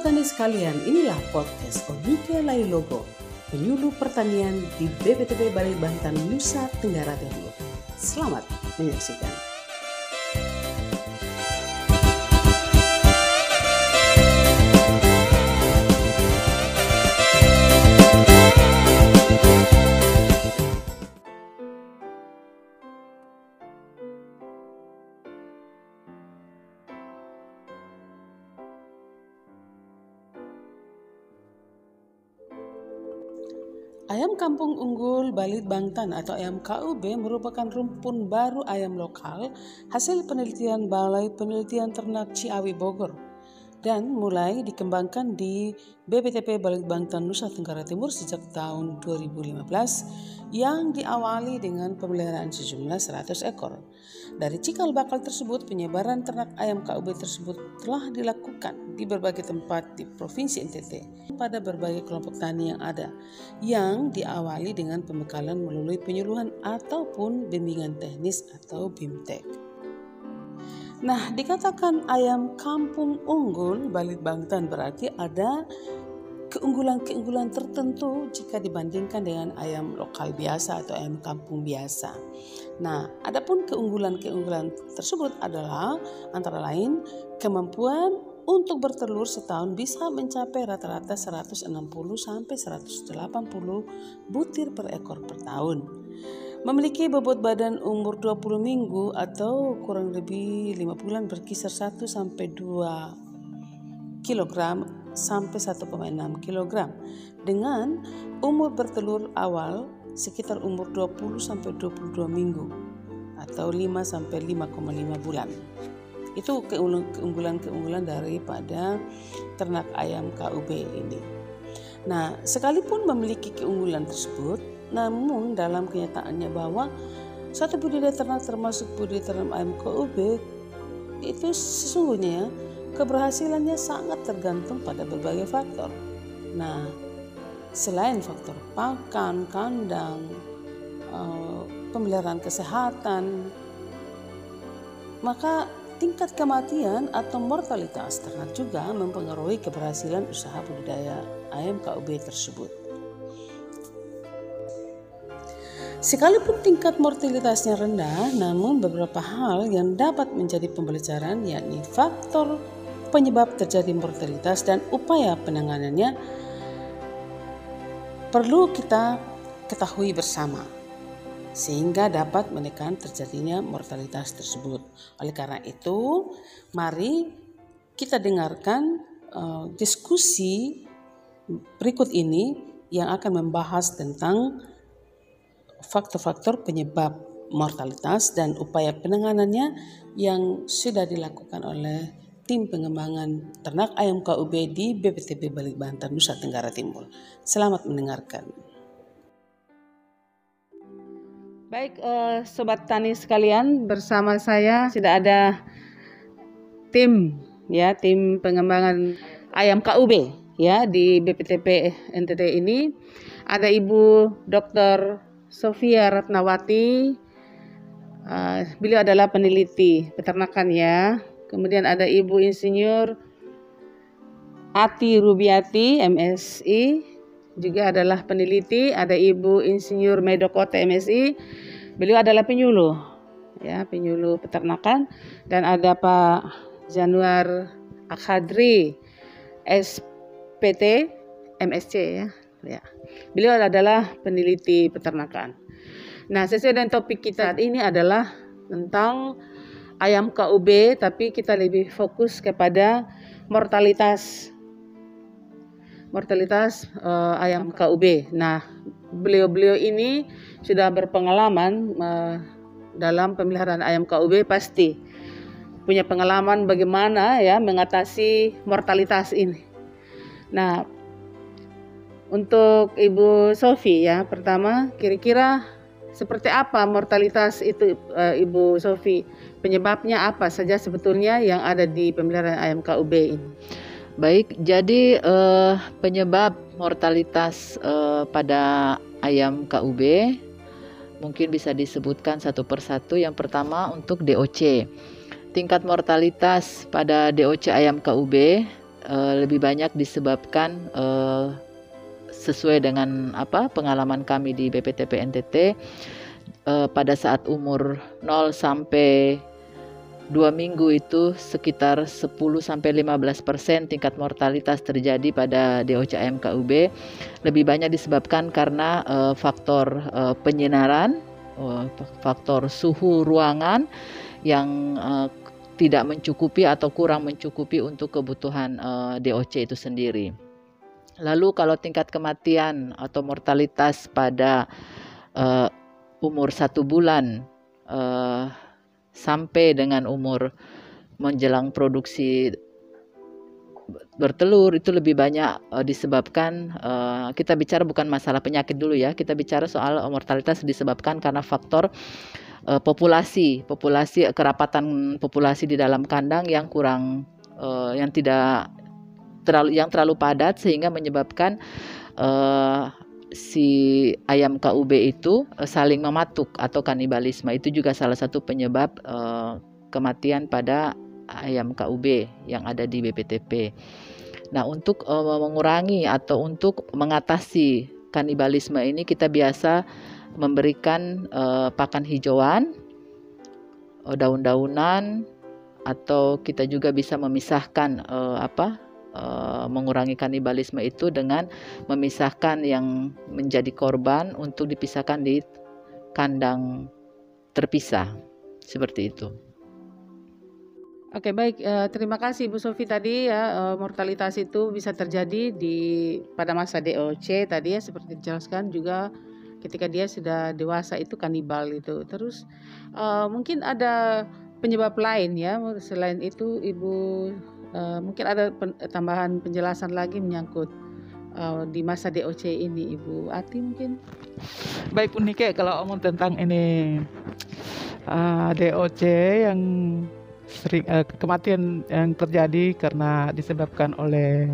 Sobat Tani sekalian, inilah podcast Onike Logo, penyuluh pertanian di BPTB Balai Banten, Nusa Tenggara Timur. Selamat menyaksikan. Kampung unggul Balit Bangtan atau ayam KUB merupakan rumpun baru ayam lokal hasil penelitian Balai Penelitian Ternak Ciawi Bogor dan mulai dikembangkan di BPTP Balit Bangtan Nusa Tenggara Timur sejak tahun 2015 yang diawali dengan pemeliharaan sejumlah 100 ekor. Dari cikal bakal tersebut, penyebaran ternak ayam KUB tersebut telah dilakukan di berbagai tempat di Provinsi NTT pada berbagai kelompok tani yang ada, yang diawali dengan pembekalan melalui penyuluhan ataupun bimbingan teknis atau BIMTEK. Nah, dikatakan ayam kampung unggul Balit Bangtan berarti ada keunggulan-keunggulan tertentu jika dibandingkan dengan ayam lokal biasa atau ayam kampung biasa. Nah, adapun keunggulan-keunggulan tersebut adalah antara lain kemampuan untuk bertelur setahun bisa mencapai rata-rata 160 sampai 180 butir per ekor per tahun. Memiliki bobot badan umur 20 minggu atau kurang lebih 5 bulan berkisar 1 sampai 2 kilogram sampai 1,6 kg dengan umur bertelur awal sekitar umur 20 sampai 22 minggu atau 5 sampai 5,5 bulan. Itu keunggulan-keunggulan daripada ternak ayam KUB ini. Nah, sekalipun memiliki keunggulan tersebut, namun dalam kenyataannya bahwa satu budidaya ternak termasuk budidaya ternak ayam KUB itu sesungguhnya keberhasilannya sangat tergantung pada berbagai faktor. Nah, selain faktor pakan, kandang, eh, pemeliharaan kesehatan, maka tingkat kematian atau mortalitas ternak juga mempengaruhi keberhasilan usaha budidaya ayam KUB tersebut. Sekalipun tingkat mortalitasnya rendah, namun beberapa hal yang dapat menjadi pembelajaran yakni faktor penyebab terjadi mortalitas dan upaya penanganannya perlu kita ketahui bersama sehingga dapat menekan terjadinya mortalitas tersebut. Oleh karena itu, mari kita dengarkan uh, diskusi berikut ini yang akan membahas tentang faktor-faktor penyebab mortalitas dan upaya penanganannya yang sudah dilakukan oleh tim pengembangan ternak ayam KUB di BPTB Balik Banten, Nusa Tenggara Timur. Selamat mendengarkan. Baik, uh, sobat tani sekalian, bersama saya sudah ada tim ya, tim pengembangan ayam KUB ya di BPTP NTT ini. Ada Ibu Dr. Sofia Ratnawati. Uh, beliau adalah peneliti peternakan ya Kemudian ada Ibu Insinyur Ati Rubiati, MSI, juga adalah peneliti. Ada Ibu Insinyur Medokota, MSI. Beliau adalah penyuluh, ya penyuluh peternakan. Dan ada Pak Januar Akhadri, SPT, MSC ya. ya. Beliau adalah peneliti peternakan. Nah, sesuai dengan topik kita ini adalah tentang ayam KUB tapi kita lebih fokus kepada mortalitas mortalitas uh, ayam KUB. Nah, beliau-beliau ini sudah berpengalaman uh, dalam pemeliharaan ayam KUB pasti punya pengalaman bagaimana ya mengatasi mortalitas ini. Nah, untuk Ibu Sofi ya, pertama kira-kira seperti apa mortalitas itu uh, Ibu Sofi? Penyebabnya apa saja sebetulnya yang ada di pemeliharaan ayam KUB ini? Baik, jadi uh, penyebab mortalitas uh, pada ayam KUB mungkin bisa disebutkan satu persatu. Yang pertama untuk DOC. Tingkat mortalitas pada DOC ayam KUB uh, lebih banyak disebabkan uh, sesuai dengan apa pengalaman kami di BPTP NTT uh, pada saat umur 0 sampai dua minggu itu sekitar 10 sampai 15 persen tingkat mortalitas terjadi pada DOCM KUB lebih banyak disebabkan karena uh, faktor uh, penyinaran, uh, faktor suhu ruangan yang uh, tidak mencukupi atau kurang mencukupi untuk kebutuhan uh, DOC itu sendiri. Lalu kalau tingkat kematian atau mortalitas pada uh, umur satu bulan uh, sampai dengan umur menjelang produksi bertelur itu lebih banyak uh, disebabkan uh, kita bicara bukan masalah penyakit dulu ya kita bicara soal mortalitas disebabkan karena faktor uh, populasi populasi kerapatan populasi di dalam kandang yang kurang uh, yang tidak terlalu yang terlalu padat sehingga menyebabkan uh, si ayam KUB itu uh, saling mematuk atau kanibalisme itu juga salah satu penyebab uh, kematian pada ayam KUB yang ada di BPTP. Nah, untuk uh, mengurangi atau untuk mengatasi kanibalisme ini kita biasa memberikan uh, pakan hijauan, daun-daunan atau kita juga bisa memisahkan apa uh, mengurangi kanibalisme itu dengan memisahkan yang menjadi korban untuk dipisahkan di kandang terpisah seperti itu. Oke baik, uh, terima kasih Bu Sofi tadi ya uh, mortalitas itu bisa terjadi di pada masa DOC tadi ya seperti dijelaskan juga ketika dia sudah dewasa itu kanibal itu. Terus mungkin ada penyebab lain ya selain itu Ibu Uh, mungkin ada pen, tambahan penjelasan lagi menyangkut uh, di masa DOC ini Ibu Ati mungkin. Baik Unike kalau omong tentang ini uh, DOC yang sering uh, kematian yang terjadi karena disebabkan oleh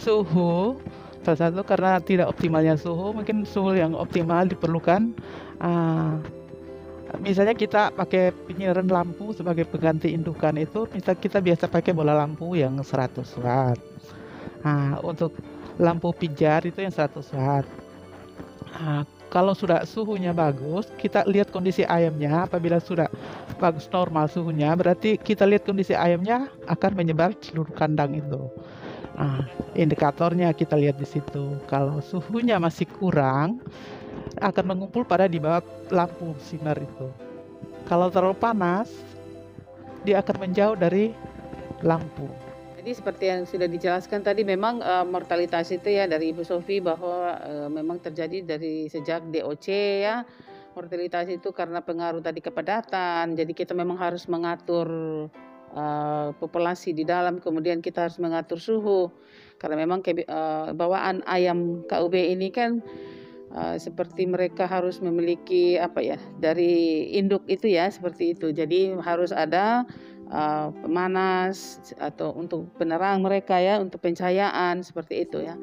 suhu salah satu karena tidak optimalnya suhu mungkin suhu yang optimal diperlukan uh, misalnya kita pakai penyinaran lampu sebagai pengganti indukan itu misal kita biasa pakai bola lampu yang 100 watt. Nah untuk lampu pijar itu yang 100 watt. Nah, kalau sudah suhunya bagus kita lihat kondisi ayamnya. Apabila sudah bagus normal suhunya berarti kita lihat kondisi ayamnya akan menyebar seluruh kandang itu Nah, indikatornya kita lihat di situ. Kalau suhunya masih kurang, akan mengumpul pada di bawah lampu sinar itu. Kalau terlalu panas, dia akan menjauh dari lampu. Jadi seperti yang sudah dijelaskan tadi memang uh, mortalitas itu ya dari Ibu Sofi bahwa uh, memang terjadi dari sejak DOC ya. Mortalitas itu karena pengaruh tadi kepadatan. Jadi kita memang harus mengatur uh, populasi di dalam kemudian kita harus mengatur suhu. Karena memang uh, bawaan ayam KUB ini kan uh, seperti mereka harus memiliki apa ya dari induk itu ya seperti itu. Jadi harus ada uh, pemanas atau untuk penerang mereka ya untuk pencahayaan seperti itu ya.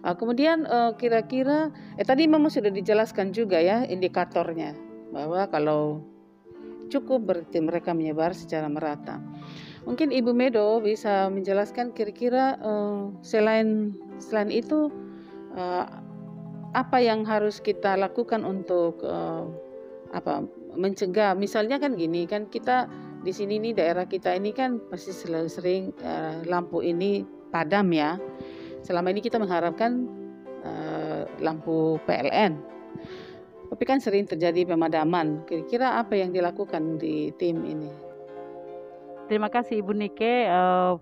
Uh, kemudian uh, kira-kira eh tadi memang sudah dijelaskan juga ya indikatornya bahwa kalau cukup berarti mereka menyebar secara merata. Mungkin Ibu Medo bisa menjelaskan kira-kira uh, selain selain itu uh, apa yang harus kita lakukan untuk uh, apa mencegah? Misalnya kan gini kan kita di sini nih daerah kita ini kan pasti sering, sering uh, lampu ini padam ya. Selama ini kita mengharapkan uh, lampu PLN tapi kan sering terjadi pemadaman. Kira-kira apa yang dilakukan di tim ini? Terima kasih Ibu Nike. Uh,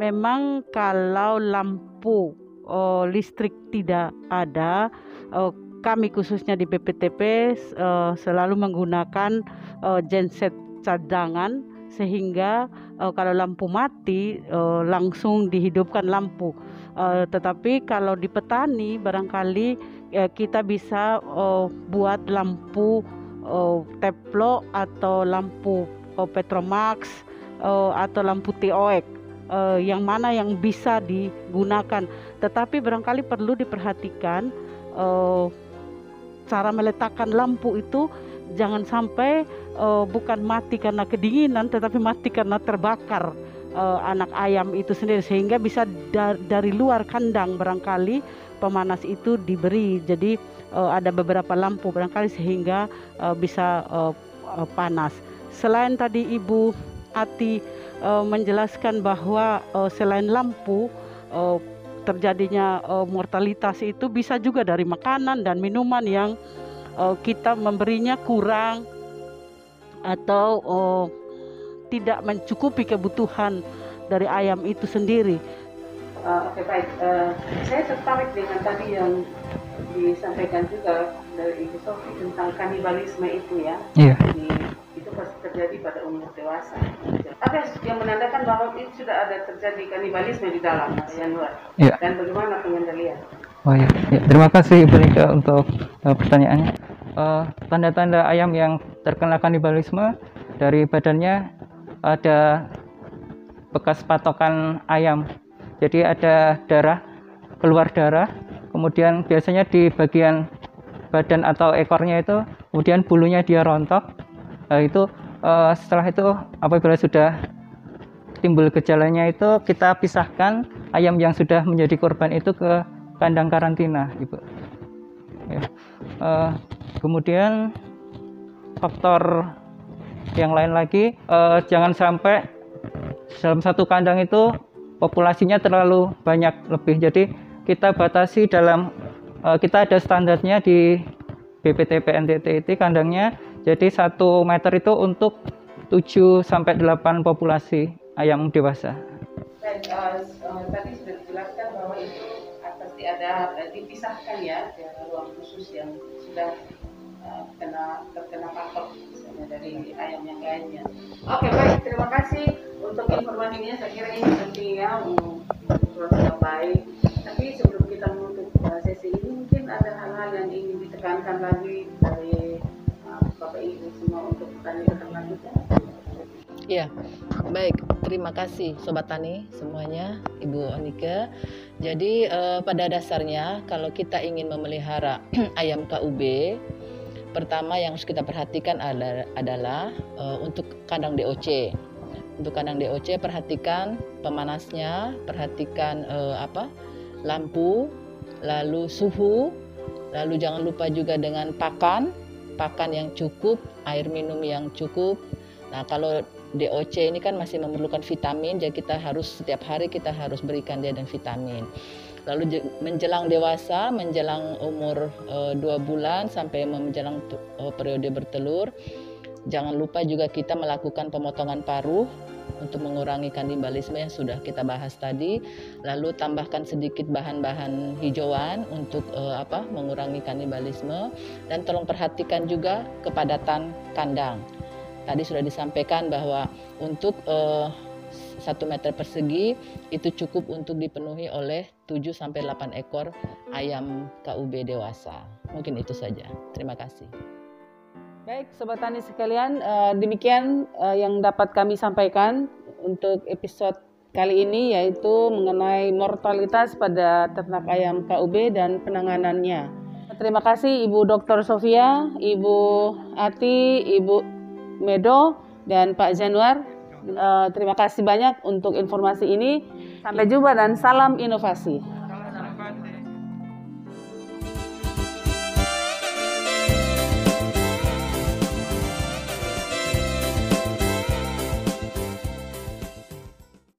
memang kalau lampu uh, listrik tidak ada uh, kami khususnya di BPTP uh, selalu menggunakan uh, genset cadangan sehingga uh, kalau lampu mati uh, langsung dihidupkan lampu. Uh, tetapi kalau di petani barangkali uh, kita bisa uh, buat lampu uh, teplo atau lampu uh, Petromax uh, atau lampu TOEK uh, yang mana yang bisa digunakan. Tetapi barangkali perlu diperhatikan uh, cara meletakkan lampu itu jangan sampai uh, bukan mati karena kedinginan tetapi mati karena terbakar uh, anak ayam itu sendiri. Sehingga bisa da dari luar kandang barangkali pemanas itu diberi. Jadi uh, ada beberapa lampu barangkali sehingga uh, bisa uh, uh, panas. Selain tadi ibu Ati uh, menjelaskan bahwa uh, selain lampu uh, terjadinya uh, mortalitas itu bisa juga dari makanan dan minuman yang uh, kita memberinya kurang atau uh, tidak mencukupi kebutuhan dari ayam itu sendiri. Uh, Oke okay, baik, uh, saya tertarik dengan tadi yang disampaikan juga dari Ibu Sofi tentang kanibalisme itu ya. Iya. Yeah. itu pasti terjadi pada umur dewasa. Apa yang menandakan bahwa itu sudah ada terjadi kanibalisme di dalam yang luar? Iya. Dan bagaimana pengendalian? Oh ya, ya. terima kasih Ibu Nika untuk uh, pertanyaannya. Tanda-tanda uh, ayam yang terkena kanibalisme dari badannya ada bekas patokan ayam. Jadi ada darah, keluar darah, kemudian biasanya di bagian badan atau ekornya itu, kemudian bulunya dia rontok. Nah, itu uh, setelah itu apabila sudah timbul gejalanya itu kita pisahkan ayam yang sudah menjadi korban itu ke kandang karantina, ibu. Ya. Uh, kemudian faktor yang lain lagi uh, jangan sampai dalam satu kandang itu populasinya terlalu banyak lebih jadi kita batasi dalam uh, kita ada standarnya di BPTP NTT kandangnya jadi satu meter itu untuk 7 sampai 8 populasi ayam dewasa. Dan, uh, tadi sudah dijelaskan bahwa itu pasti ada uh, dipisahkan ya ruang khusus yang sudah kena terkena patok dari ayam yang lainnya. Oke baik, terima kasih untuk informasinya. Saya kira ini penting ya untuk yang baik. Tapi sebelum kita menutup uh, sesi ini, mungkin ada hal-hal yang ingin ditekankan lagi dari uh, Bapak Ibu semua untuk pertanyaan lanjutnya. Ya, baik. Terima kasih Sobat Tani semuanya, Ibu Onika. Jadi eh, pada dasarnya kalau kita ingin memelihara ayam KUB, pertama yang harus kita perhatikan adalah uh, untuk kandang DOC. Untuk kandang DOC perhatikan pemanasnya, perhatikan uh, apa? lampu, lalu suhu, lalu jangan lupa juga dengan pakan, pakan yang cukup, air minum yang cukup. Nah, kalau DOC ini kan masih memerlukan vitamin, jadi kita harus setiap hari kita harus berikan dia dengan vitamin. Lalu menjelang dewasa, menjelang umur e, dua bulan sampai menjelang e, periode bertelur, jangan lupa juga kita melakukan pemotongan paruh untuk mengurangi kanibalisme yang sudah kita bahas tadi. Lalu tambahkan sedikit bahan-bahan hijauan untuk e, apa? mengurangi kanibalisme dan tolong perhatikan juga kepadatan kandang. Tadi sudah disampaikan bahwa untuk 1 meter persegi itu cukup untuk dipenuhi oleh 7 sampai 8 ekor ayam KUB dewasa. Mungkin itu saja. Terima kasih. Baik, sobat tani sekalian, uh, demikian uh, yang dapat kami sampaikan untuk episode kali ini yaitu mengenai mortalitas pada ternak ayam KUB dan penanganannya. Terima kasih Ibu Dr. Sofia, Ibu Ati, Ibu Medo, dan Pak Januar Uh, terima kasih banyak untuk informasi ini. Sampai jumpa dan salam inovasi.